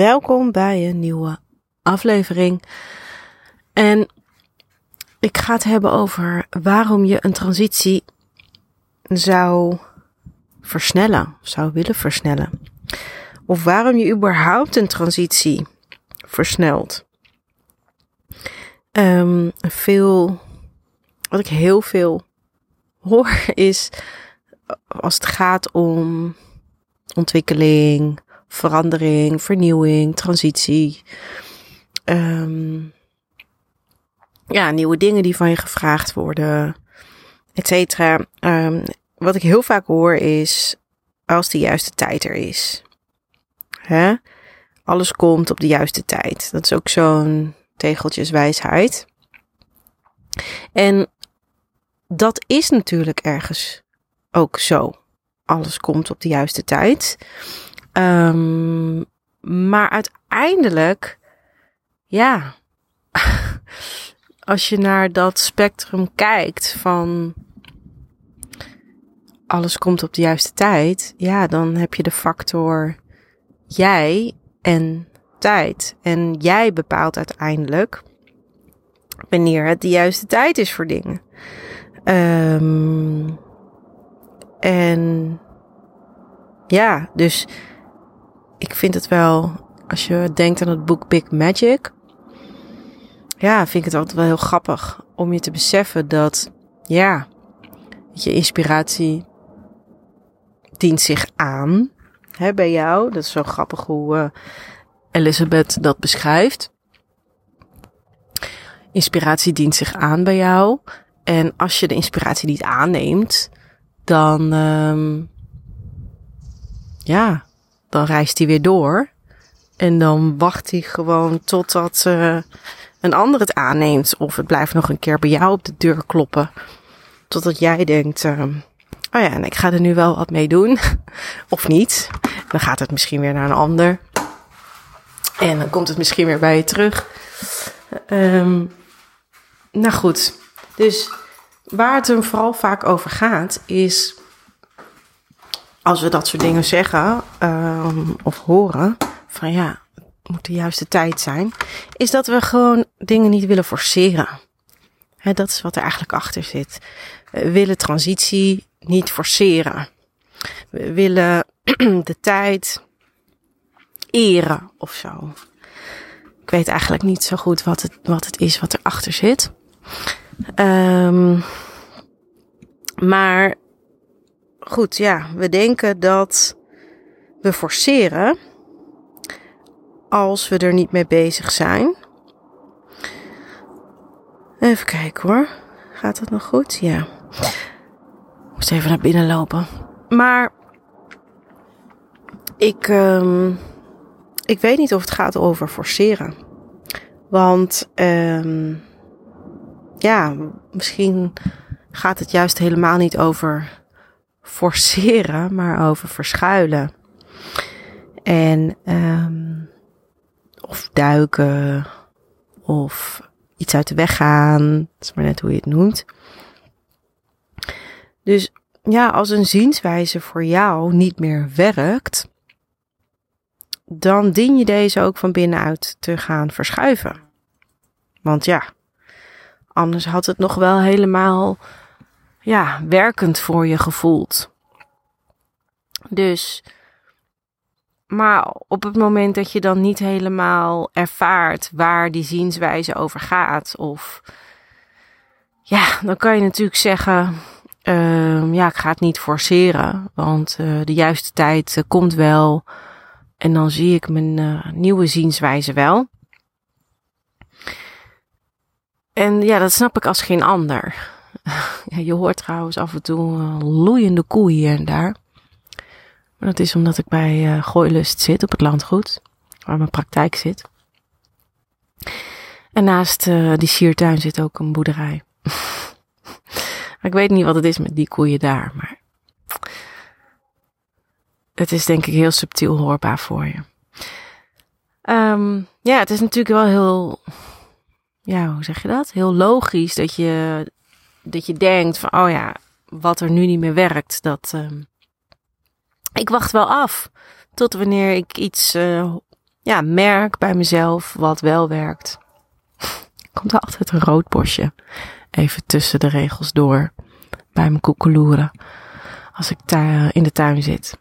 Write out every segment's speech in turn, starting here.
welkom bij een nieuwe aflevering. En ik ga het hebben over waarom je een transitie zou versnellen, zou willen versnellen. Of waarom je überhaupt een transitie versnelt. Um, veel, wat ik heel veel hoor is als het gaat om ontwikkeling, verandering, vernieuwing, transitie. Um, ja, nieuwe dingen die van je gevraagd worden, et cetera. Um, wat ik heel vaak hoor is als de juiste tijd er is. Hè? Alles komt op de juiste tijd. Dat is ook zo'n tegeltjeswijsheid. En dat is natuurlijk ergens ook zo. Alles komt op de juiste tijd. Um, maar uiteindelijk, ja, als je naar dat spectrum kijkt van alles komt op de juiste tijd, ja, dan heb je de factor jij en tijd. En jij bepaalt uiteindelijk wanneer het de juiste tijd is voor dingen. Um, en ja, dus ik vind het wel, als je denkt aan het boek Big Magic, ja, vind ik het altijd wel heel grappig om je te beseffen dat, ja, je inspiratie dient zich aan hè, bij jou. Dat is zo grappig hoe uh, Elizabeth dat beschrijft. Inspiratie dient zich aan bij jou. En als je de inspiratie niet aanneemt, dan, um, ja, dan reist hij weer door. En dan wacht hij gewoon totdat uh, een ander het aanneemt. Of het blijft nog een keer bij jou op de deur kloppen. Totdat jij denkt, uh, oh ja, en ik ga er nu wel wat mee doen. of niet. Dan gaat het misschien weer naar een ander. En dan komt het misschien weer bij je terug. Um, nou goed, dus waar het hem vooral vaak over gaat, is als we dat soort dingen zeggen um, of horen, van ja, het moet de juiste tijd zijn, is dat we gewoon dingen niet willen forceren. Dat is wat er eigenlijk achter zit. We willen transitie niet forceren. We willen de tijd eren of zo. Ik weet eigenlijk niet zo goed wat het, wat het is wat erachter zit. Um, maar goed, ja, we denken dat we forceren als we er niet mee bezig zijn. Even kijken hoor. Gaat dat nog goed? Ja. Moest even naar binnen lopen. Maar ik, um, ik weet niet of het gaat over forceren. Want um, ja, misschien gaat het juist helemaal niet over forceren, maar over verschuilen. En um, of duiken, of iets uit de weg gaan. Dat is maar net hoe je het noemt. Dus ja, als een zienswijze voor jou niet meer werkt, dan dien je deze ook van binnenuit te gaan verschuiven. Want ja, anders had het nog wel helemaal ja, werkend voor je gevoeld. Dus, maar op het moment dat je dan niet helemaal ervaart waar die zienswijze over gaat, of ja, dan kan je natuurlijk zeggen, uh, ja, ik ga het niet forceren, want uh, de juiste tijd uh, komt wel en dan zie ik mijn uh, nieuwe zienswijze wel. En ja, dat snap ik als geen ander. Ja, je hoort trouwens af en toe loeiende koe hier en daar. Maar dat is omdat ik bij uh, Gooilust zit op het landgoed, waar mijn praktijk zit. En naast uh, die siertuin zit ook een boerderij. ik weet niet wat het is met die koeien daar, maar het is denk ik heel subtiel hoorbaar voor je. Um, ja, het is natuurlijk wel heel, ja, hoe zeg je dat? Heel logisch dat je dat je denkt van, oh ja, wat er nu niet meer werkt, dat uh, ik wacht wel af tot wanneer ik iets uh, ja, merk bij mezelf wat wel werkt. Komt er altijd een rood bosje even tussen de regels door bij mijn koekeloeren als ik daar in de tuin zit.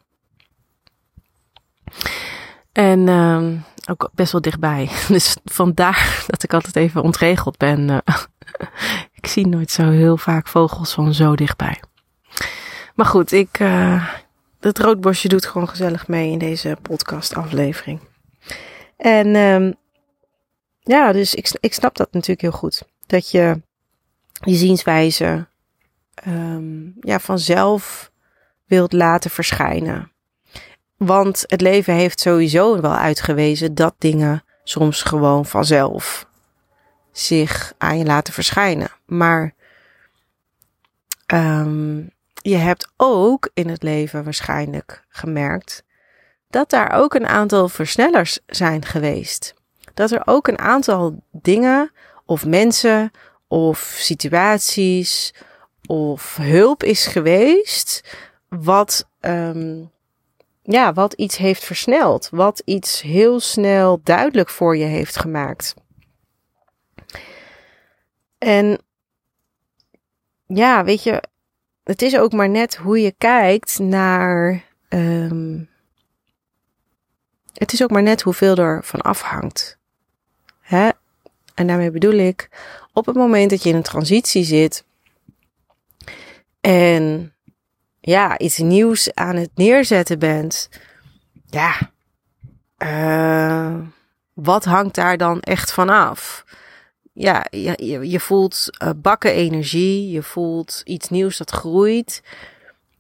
En uh, ook best wel dichtbij. Dus vandaar dat ik altijd even ontregeld ben. Uh, ik zie nooit zo heel vaak vogels van zo dichtbij. Maar goed, ik, uh, het roodbosje doet gewoon gezellig mee in deze podcast aflevering. En um, ja, dus ik, ik snap dat natuurlijk heel goed. Dat je je zienswijze um, ja, vanzelf wilt laten verschijnen. Want het leven heeft sowieso wel uitgewezen dat dingen soms gewoon vanzelf zich aan je laten verschijnen. Maar um, je hebt ook in het leven waarschijnlijk gemerkt dat daar ook een aantal versnellers zijn geweest. Dat er ook een aantal dingen of mensen of situaties of hulp is geweest wat um, ja, wat iets heeft versneld, wat iets heel snel duidelijk voor je heeft gemaakt. En ja, weet je, het is ook maar net hoe je kijkt naar. Um, het is ook maar net hoeveel er van afhangt. Hè? En daarmee bedoel ik, op het moment dat je in een transitie zit en ja, iets nieuws aan het neerzetten bent, ja, uh, wat hangt daar dan echt van af? Ja, je, je voelt uh, bakken energie, je voelt iets nieuws dat groeit.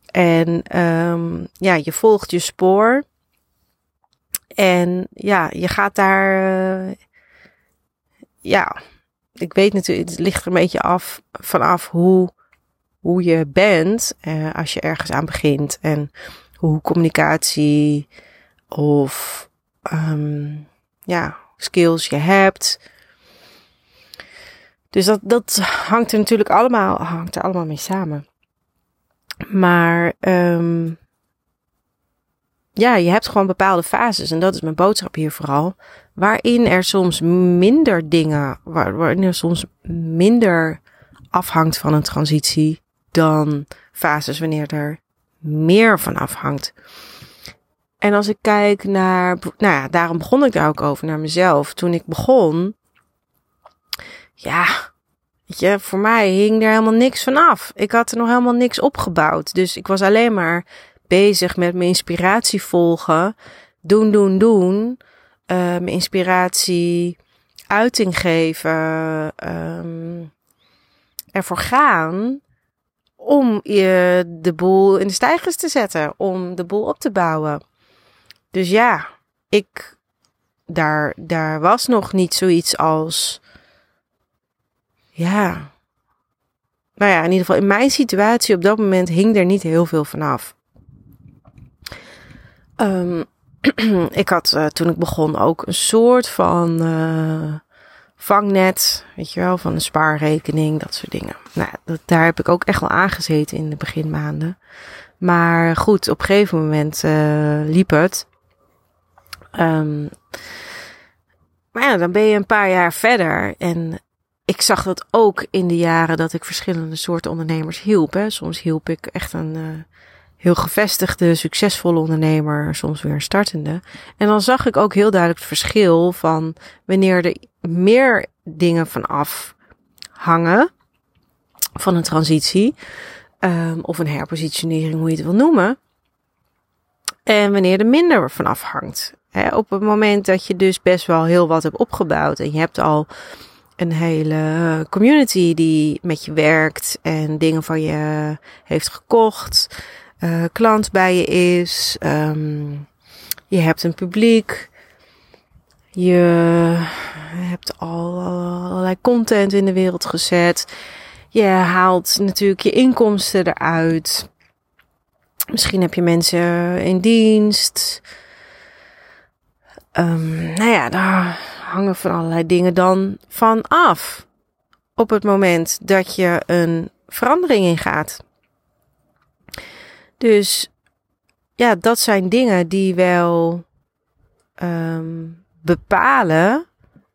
En um, ja, je volgt je spoor. En ja, je gaat daar. Uh, ja, ik weet natuurlijk, het ligt er een beetje af vanaf hoe hoe je bent uh, als je ergens aan begint en hoe communicatie of um, ja, skills je hebt. Dus dat, dat hangt er natuurlijk allemaal, hangt er allemaal mee samen. Maar um, ja, je hebt gewoon bepaalde fases. En dat is mijn boodschap hier vooral. Waarin er soms minder dingen, waar, waarin er soms minder afhangt van een transitie dan fases wanneer er meer van afhangt. En als ik kijk naar, nou ja, daarom begon ik daar ook over naar mezelf. Toen ik begon, ja, voor mij hing er helemaal niks van af. Ik had er nog helemaal niks opgebouwd. Dus ik was alleen maar bezig met mijn inspiratie volgen. Doen, doen, doen. Uh, mijn inspiratie uiting geven. Um, ervoor gaan om je de boel in de stijgers te zetten, om de boel op te bouwen. Dus ja, ik, daar, daar was nog niet zoiets als, ja, nou ja, in ieder geval in mijn situatie op dat moment hing er niet heel veel vanaf. Um, ik had uh, toen ik begon ook een soort van uh, vangnet, weet je wel, van een spaarrekening, dat soort dingen. Nou, dat, daar heb ik ook echt wel aangezeten in de beginmaanden. Maar goed, op een gegeven moment uh, liep het. Um, maar ja, dan ben je een paar jaar verder. En ik zag dat ook in de jaren dat ik verschillende soorten ondernemers hielp. Soms hielp ik echt een uh, heel gevestigde, succesvolle ondernemer, soms weer een startende. En dan zag ik ook heel duidelijk het verschil van wanneer er meer dingen vanaf hangen van een transitie um, of een herpositionering, hoe je het wil noemen. En wanneer er minder van afhangt. He, op het moment dat je dus best wel heel wat hebt opgebouwd en je hebt al een hele community die met je werkt en dingen van je heeft gekocht, uh, klant bij je is, um, je hebt een publiek, je hebt al allerlei content in de wereld gezet. Je haalt natuurlijk je inkomsten eruit. Misschien heb je mensen in dienst. Um, nou ja, daar hangen van allerlei dingen dan van af. Op het moment dat je een verandering ingaat. Dus ja, dat zijn dingen die wel um, bepalen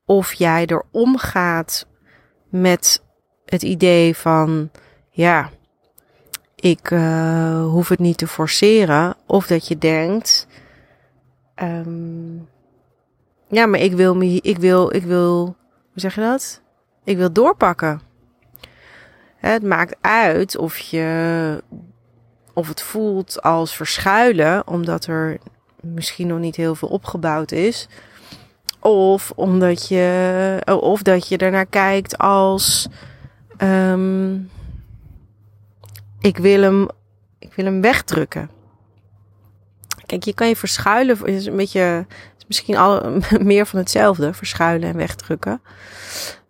of jij er omgaat met het idee van, ja, ik uh, hoef het niet te forceren. Of dat je denkt, um, ja, maar ik wil, me, ik wil, ik wil, hoe zeg je dat? Ik wil doorpakken. Het maakt uit of je, of het voelt als verschuilen, omdat er misschien nog niet heel veel opgebouwd is. Of omdat je, of dat je ernaar kijkt als, um, ik wil hem, ik wil hem wegdrukken. Kijk, je kan je verschuilen, is een beetje, misschien al meer van hetzelfde, verschuilen en wegdrukken.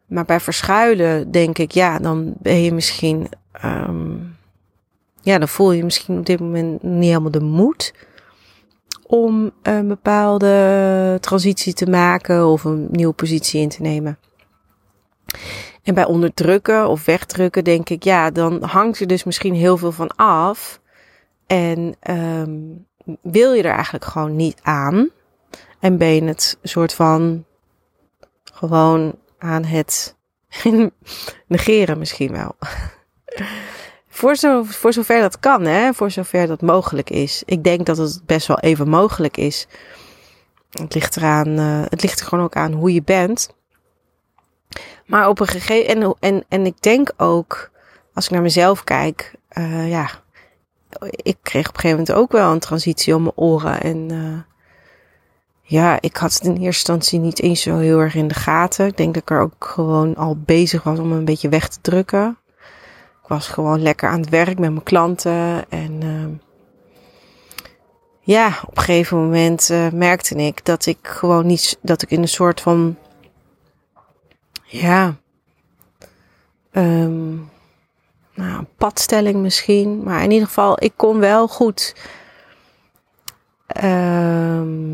Maar bij verschuilen denk ik, ja, dan ben je misschien, um, ja, dan voel je misschien op dit moment niet helemaal de moed om een bepaalde transitie te maken of een nieuwe positie in te nemen. En bij onderdrukken of wegdrukken denk ik, ja, dan hangt er dus misschien heel veel van af. En um, wil je er eigenlijk gewoon niet aan. En ben het soort van gewoon aan het negeren misschien wel. voor, zo, voor zover dat kan, hè? voor zover dat mogelijk is. Ik denk dat het best wel even mogelijk is. Het ligt eraan, uh, het ligt er gewoon ook aan hoe je bent. Maar op een gegeven en, en, en ik denk ook, als ik naar mezelf kijk, uh, ja, ik kreeg op een gegeven moment ook wel een transitie om mijn oren. En uh, ja, ik had het in eerste instantie niet eens zo heel erg in de gaten. Ik denk dat ik er ook gewoon al bezig was om een beetje weg te drukken. Ik was gewoon lekker aan het werk met mijn klanten. En uh, ja, op een gegeven moment uh, merkte ik dat ik gewoon niet, dat ik in een soort van ja, um, nou, padstelling misschien. Maar in ieder geval, ik kon wel goed. Um,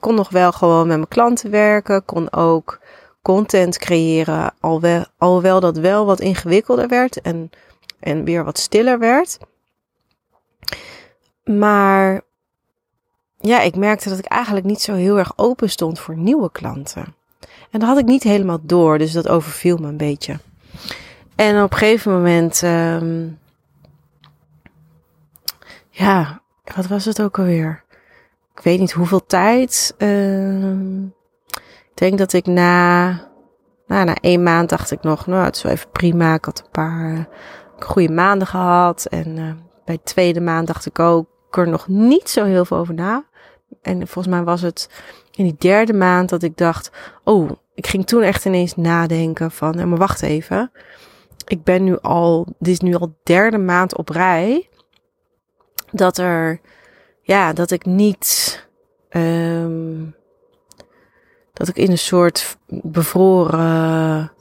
ik kon nog wel gewoon met mijn klanten werken. Kon ook content creëren. Alhoewel, alhoewel dat wel wat ingewikkelder werd. En, en weer wat stiller werd. Maar ja, ik merkte dat ik eigenlijk niet zo heel erg open stond voor nieuwe klanten. En dat had ik niet helemaal door, dus dat overviel me een beetje. En op een gegeven moment, um, ja, wat was het ook alweer? Ik weet niet hoeveel tijd. Uh, ik denk dat ik na, na één maand dacht ik nog, nou, het is wel even prima. Ik had een paar goede maanden gehad. En uh, bij de tweede maand dacht ik ook er nog niet zo heel veel over na. En volgens mij was het in die derde maand dat ik dacht, oh, ik ging toen echt ineens nadenken van, maar wacht even. Ik ben nu al, dit is nu al derde maand op rij. Dat er, ja, dat ik niet, um, dat ik in een soort bevroren,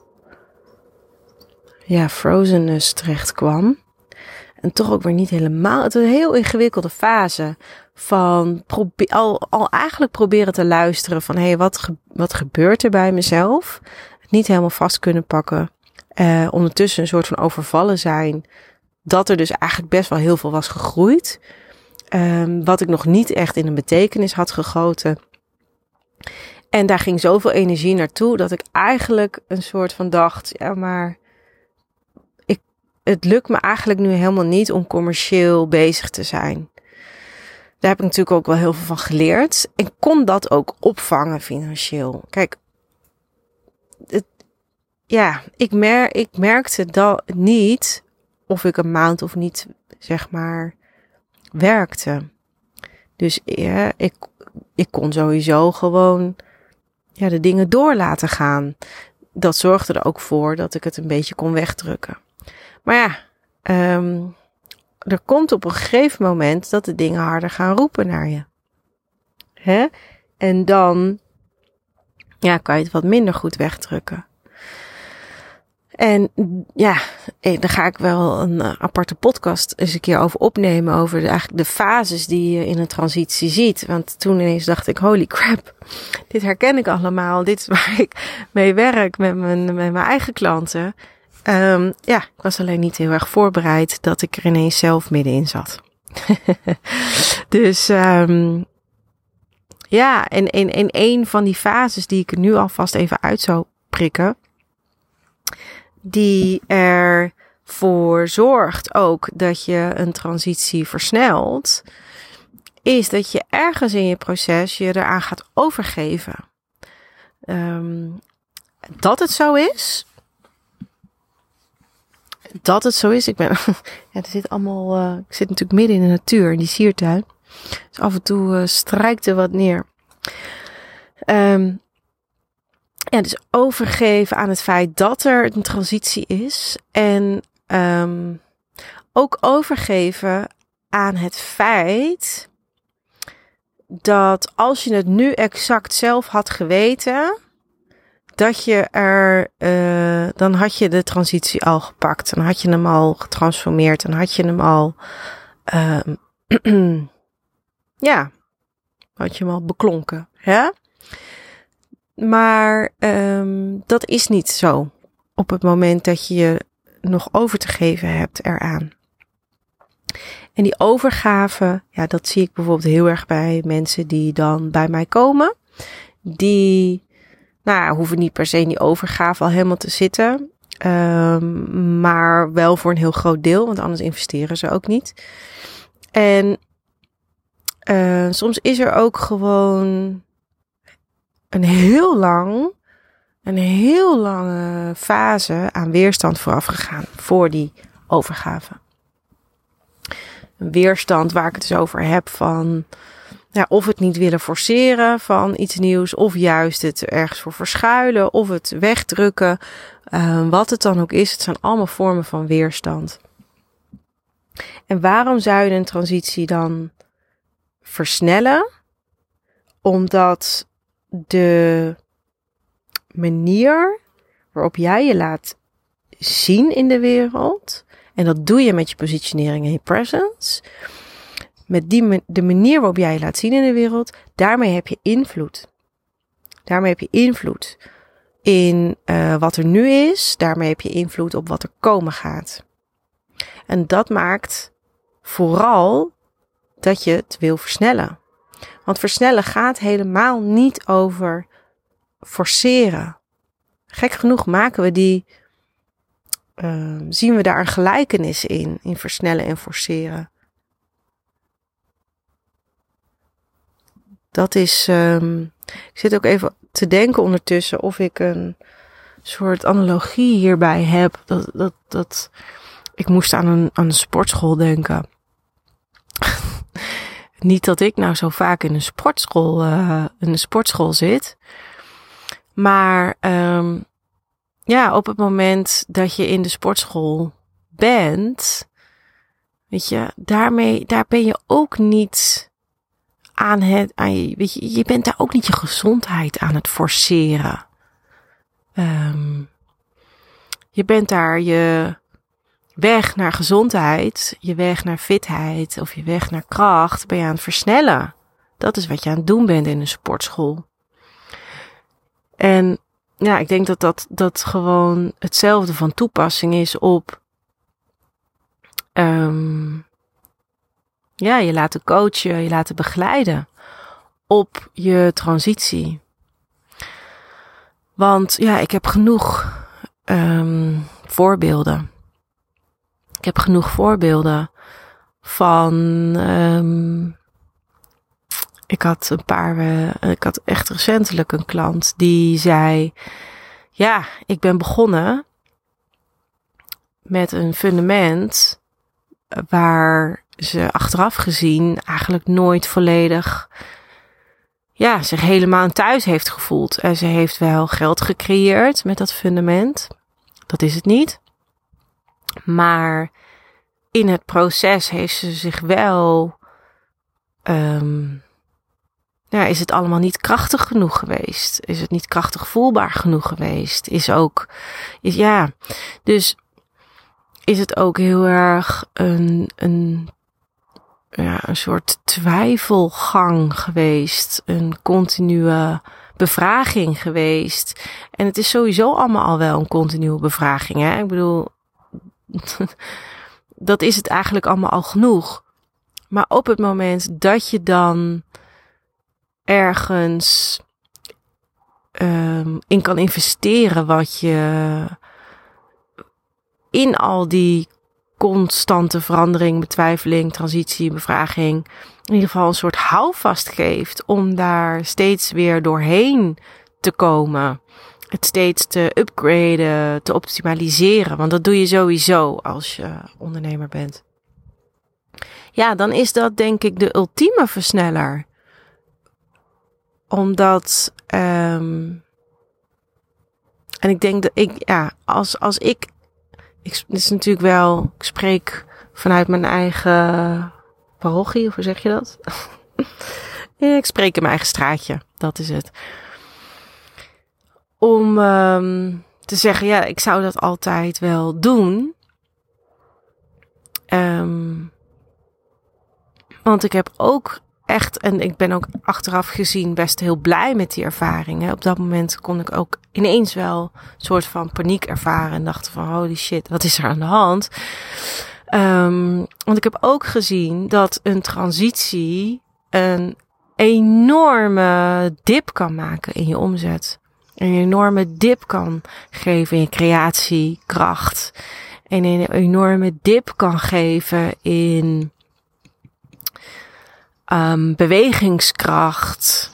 ja, frozenness terecht kwam. En toch ook weer niet helemaal. Het is een heel ingewikkelde fase van al, al eigenlijk proberen te luisteren van hé, hey, wat, wat gebeurt er bij mezelf? Het niet helemaal vast kunnen pakken. Uh, ondertussen een soort van overvallen zijn. Dat er dus eigenlijk best wel heel veel was gegroeid. Um, wat ik nog niet echt in een betekenis had gegoten. En daar ging zoveel energie naartoe dat ik eigenlijk een soort van dacht, ja maar ik, het lukt me eigenlijk nu helemaal niet om commercieel bezig te zijn. Daar heb ik natuurlijk ook wel heel veel van geleerd. En kon dat ook opvangen financieel. Kijk, het, ja, ik, mer ik merkte dat niet of ik een maand of niet, zeg maar, werkte. Dus ik, ik kon sowieso gewoon ja, de dingen door laten gaan. Dat zorgde er ook voor dat ik het een beetje kon wegdrukken. Maar ja, um, er komt op een gegeven moment dat de dingen harder gaan roepen naar je. Hè? En dan ja, kan je het wat minder goed wegdrukken. En ja, eh, daar ga ik wel een eh, aparte podcast eens een keer over opnemen. Over de, eigenlijk de fases die je in een transitie ziet. Want toen ineens dacht ik, holy crap, dit herken ik allemaal. Dit is waar ik mee werk met mijn, met mijn eigen klanten. Um, ja, ik was alleen niet heel erg voorbereid dat ik er ineens zelf middenin zat. dus um, ja, en in, een van die fases die ik nu alvast even uit zou prikken, die ervoor zorgt ook dat je een transitie versnelt, is dat je ergens in je proces je eraan gaat overgeven. Um, dat het zo is. Dat het zo is. Ik ben. er zit allemaal. Uh, ik zit natuurlijk midden in de natuur, in die siertuin. Dus af en toe uh, strijkt er wat neer. Um, ja, dus overgeven aan het feit dat er een transitie is. En um, ook overgeven aan het feit dat als je het nu exact zelf had geweten, dat je er, uh, dan had je de transitie al gepakt. Dan had je hem al getransformeerd. Dan had je hem al, uh, ja, had je hem al beklonken. Hè? Maar um, dat is niet zo op het moment dat je je nog over te geven hebt eraan. En die overgave, ja, dat zie ik bijvoorbeeld heel erg bij mensen die dan bij mij komen. Die, nou, hoeven niet per se in die overgave al helemaal te zitten. Um, maar wel voor een heel groot deel, want anders investeren ze ook niet. En uh, soms is er ook gewoon een heel lang, een heel lange fase aan weerstand vooraf gegaan voor die overgave. Een weerstand waar ik het dus over heb van ja, of het niet willen forceren van iets nieuws, of juist het ergens voor verschuilen, of het wegdrukken. Uh, wat het dan ook is, het zijn allemaal vormen van weerstand. En waarom zou je een transitie dan versnellen? Omdat de manier waarop jij je laat zien in de wereld, en dat doe je met je positionering en je presence, met die, de manier waarop jij je laat zien in de wereld, daarmee heb je invloed. Daarmee heb je invloed in uh, wat er nu is, daarmee heb je invloed op wat er komen gaat. En dat maakt vooral dat je het wil versnellen. Want versnellen gaat helemaal niet over forceren. Gek genoeg maken we die, uh, zien we daar een gelijkenis in, in versnellen en forceren. Dat is, um, ik zit ook even te denken ondertussen of ik een soort analogie hierbij heb. Dat, dat, dat, ik moest aan een, aan een sportschool denken. Niet dat ik nou zo vaak in een sportschool, uh, in een sportschool zit. Maar um, ja, op het moment dat je in de sportschool bent, weet je, daarmee, daar ben je ook niet aan het, je, weet je, je bent daar ook niet je gezondheid aan het forceren. Um, je bent daar je weg naar gezondheid, je weg naar fitheid of je weg naar kracht, ben je aan het versnellen. Dat is wat je aan het doen bent in een sportschool. En ja, ik denk dat dat, dat gewoon hetzelfde van toepassing is op. Um, ja, je laten coachen, je laten begeleiden op je transitie. Want ja, ik heb genoeg um, voorbeelden ik heb genoeg voorbeelden van. Um, ik had een paar. Uh, ik had echt recentelijk een klant die zei: Ja, ik ben begonnen met een fundament waar ze achteraf gezien eigenlijk nooit volledig ja, zich helemaal thuis heeft gevoeld. En ze heeft wel geld gecreëerd met dat fundament. Dat is het niet. Maar in het proces heeft ze zich wel. Ja, is het allemaal niet krachtig genoeg geweest? Is het niet krachtig voelbaar genoeg geweest? Is ook. Is, ja, dus is het ook heel erg een, een, ja, een soort twijfelgang geweest. Een continue bevraging geweest. En het is sowieso allemaal al wel een continue bevraging. Hè? Ik bedoel, dat is het eigenlijk allemaal al genoeg. Maar op het moment dat je dan ergens um, in kan investeren wat je in al die constante verandering, betwijfeling, transitie, bevraging, in ieder geval een soort houvast geeft om daar steeds weer doorheen te komen. Het steeds te upgraden, te optimaliseren. Want dat doe je sowieso als je ondernemer bent. Ja, dan is dat denk ik de ultieme versneller. Omdat, um, en ik denk dat ik, ja, als, als ik, ik, het is natuurlijk wel, ik spreek vanuit mijn eigen parochie, of hoe zeg je dat? ik spreek in mijn eigen straatje, dat is het. Om um, te zeggen, ja, ik zou dat altijd wel doen. Um, want ik heb ook echt, en ik ben ook achteraf gezien best heel blij met die ervaring. Op dat moment kon ik ook ineens wel een soort van paniek ervaren en dacht van holy shit, wat is er aan de hand? Um, want ik heb ook gezien dat een transitie een enorme dip kan maken in je omzet. Een enorme dip kan geven in creatiekracht. En een enorme dip kan geven in um, bewegingskracht.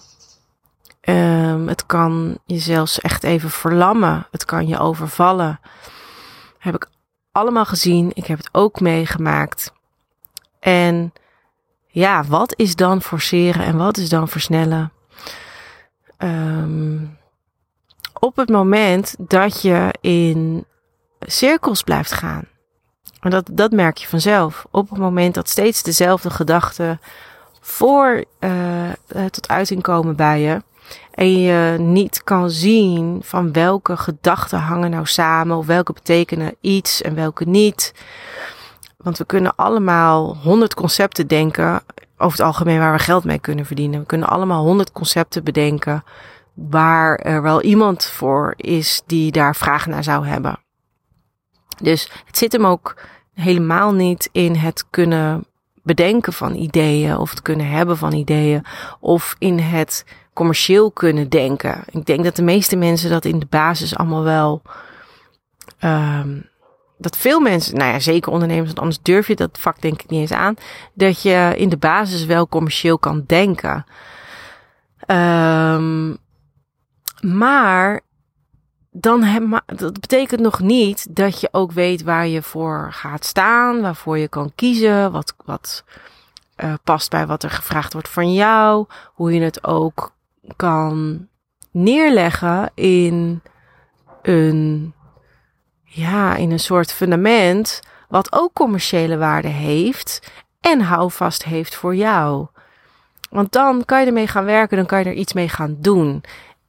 Um, het kan je zelfs echt even verlammen. Het kan je overvallen. Heb ik allemaal gezien. Ik heb het ook meegemaakt. En ja, wat is dan forceren en wat is dan versnellen? Um, op het moment dat je in cirkels blijft gaan. En dat, dat merk je vanzelf. Op het moment dat steeds dezelfde gedachten voor uh, tot uiting komen bij je. En je niet kan zien van welke gedachten hangen nou samen. Of welke betekenen iets en welke niet. Want we kunnen allemaal honderd concepten denken. Over het algemeen waar we geld mee kunnen verdienen. We kunnen allemaal honderd concepten bedenken. Waar er wel iemand voor is die daar vragen naar zou hebben. Dus het zit hem ook helemaal niet in het kunnen bedenken van ideeën of het kunnen hebben van ideeën of in het commercieel kunnen denken. Ik denk dat de meeste mensen dat in de basis allemaal wel. Um, dat veel mensen, nou ja, zeker ondernemers, want anders durf je dat vak denk ik niet eens aan. Dat je in de basis wel commercieel kan denken. Um, maar dan dat betekent nog niet dat je ook weet waar je voor gaat staan, waarvoor je kan kiezen, wat, wat uh, past bij wat er gevraagd wordt van jou, hoe je het ook kan neerleggen in een, ja, in een soort fundament wat ook commerciële waarde heeft en houvast heeft voor jou. Want dan kan je ermee gaan werken, dan kan je er iets mee gaan doen.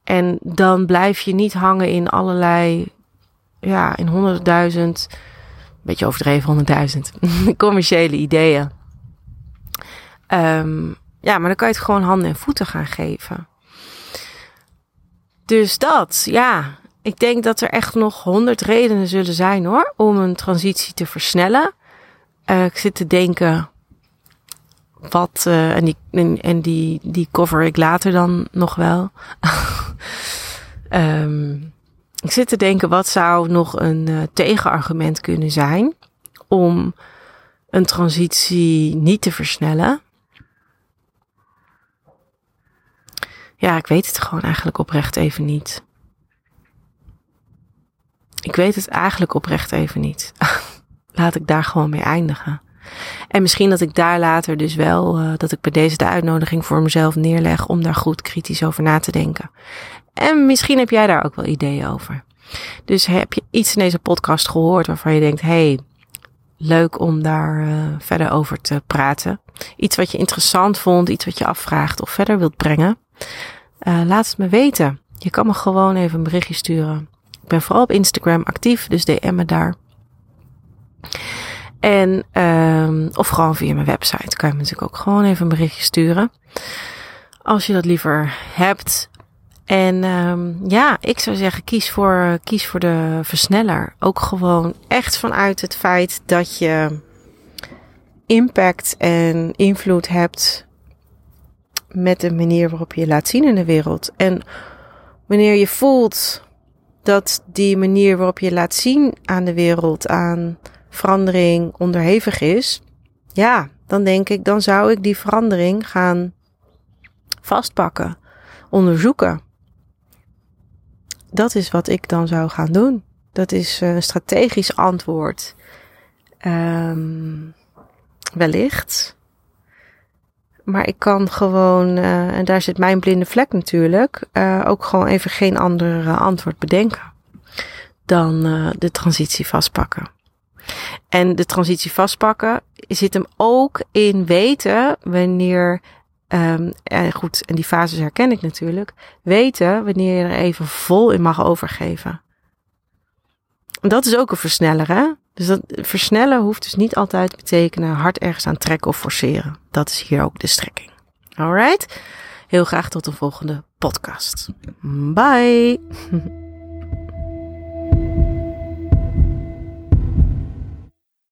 En dan blijf je niet hangen in allerlei, ja, in honderdduizend, beetje overdreven honderdduizend, commerciële ideeën. Um, ja, maar dan kan je het gewoon handen en voeten gaan geven. Dus dat, ja. Ik denk dat er echt nog honderd redenen zullen zijn hoor, om een transitie te versnellen. Uh, ik zit te denken, wat, uh, en, die, en, die, die cover ik later dan nog wel. um, ik zit te denken, wat zou nog een uh, tegenargument kunnen zijn om een transitie niet te versnellen? Ja, ik weet het gewoon eigenlijk oprecht even niet. Ik weet het eigenlijk oprecht even niet. Laat ik daar gewoon mee eindigen. En misschien dat ik daar later dus wel, uh, dat ik bij deze de uitnodiging voor mezelf neerleg om daar goed kritisch over na te denken. En misschien heb jij daar ook wel ideeën over. Dus heb je iets in deze podcast gehoord waarvan je denkt, hey, leuk om daar uh, verder over te praten. Iets wat je interessant vond, iets wat je afvraagt of verder wilt brengen. Uh, laat het me weten. Je kan me gewoon even een berichtje sturen. Ik ben vooral op Instagram actief, dus DM me daar. En, um, of gewoon via mijn website kan je me natuurlijk ook gewoon even een berichtje sturen. Als je dat liever hebt. En um, ja, ik zou zeggen, kies voor, kies voor de versneller. Ook gewoon echt vanuit het feit dat je impact en invloed hebt met de manier waarop je je laat zien in de wereld. En wanneer je voelt dat die manier waarop je laat zien aan de wereld, aan verandering onderhevig is, ja, dan denk ik, dan zou ik die verandering gaan vastpakken, onderzoeken. Dat is wat ik dan zou gaan doen. Dat is een strategisch antwoord. Um, wellicht. Maar ik kan gewoon, uh, en daar zit mijn blinde vlek natuurlijk, uh, ook gewoon even geen ander antwoord bedenken dan de transitie vastpakken. En de transitie vastpakken zit hem ook in weten wanneer, um, en goed, en die fases herken ik natuurlijk, weten wanneer je er even vol in mag overgeven. Dat is ook een versneller, hè? Dus dat versnellen hoeft dus niet altijd te betekenen hard ergens aan trekken of forceren. Dat is hier ook de strekking. Alright? Heel graag tot de volgende podcast. Bye!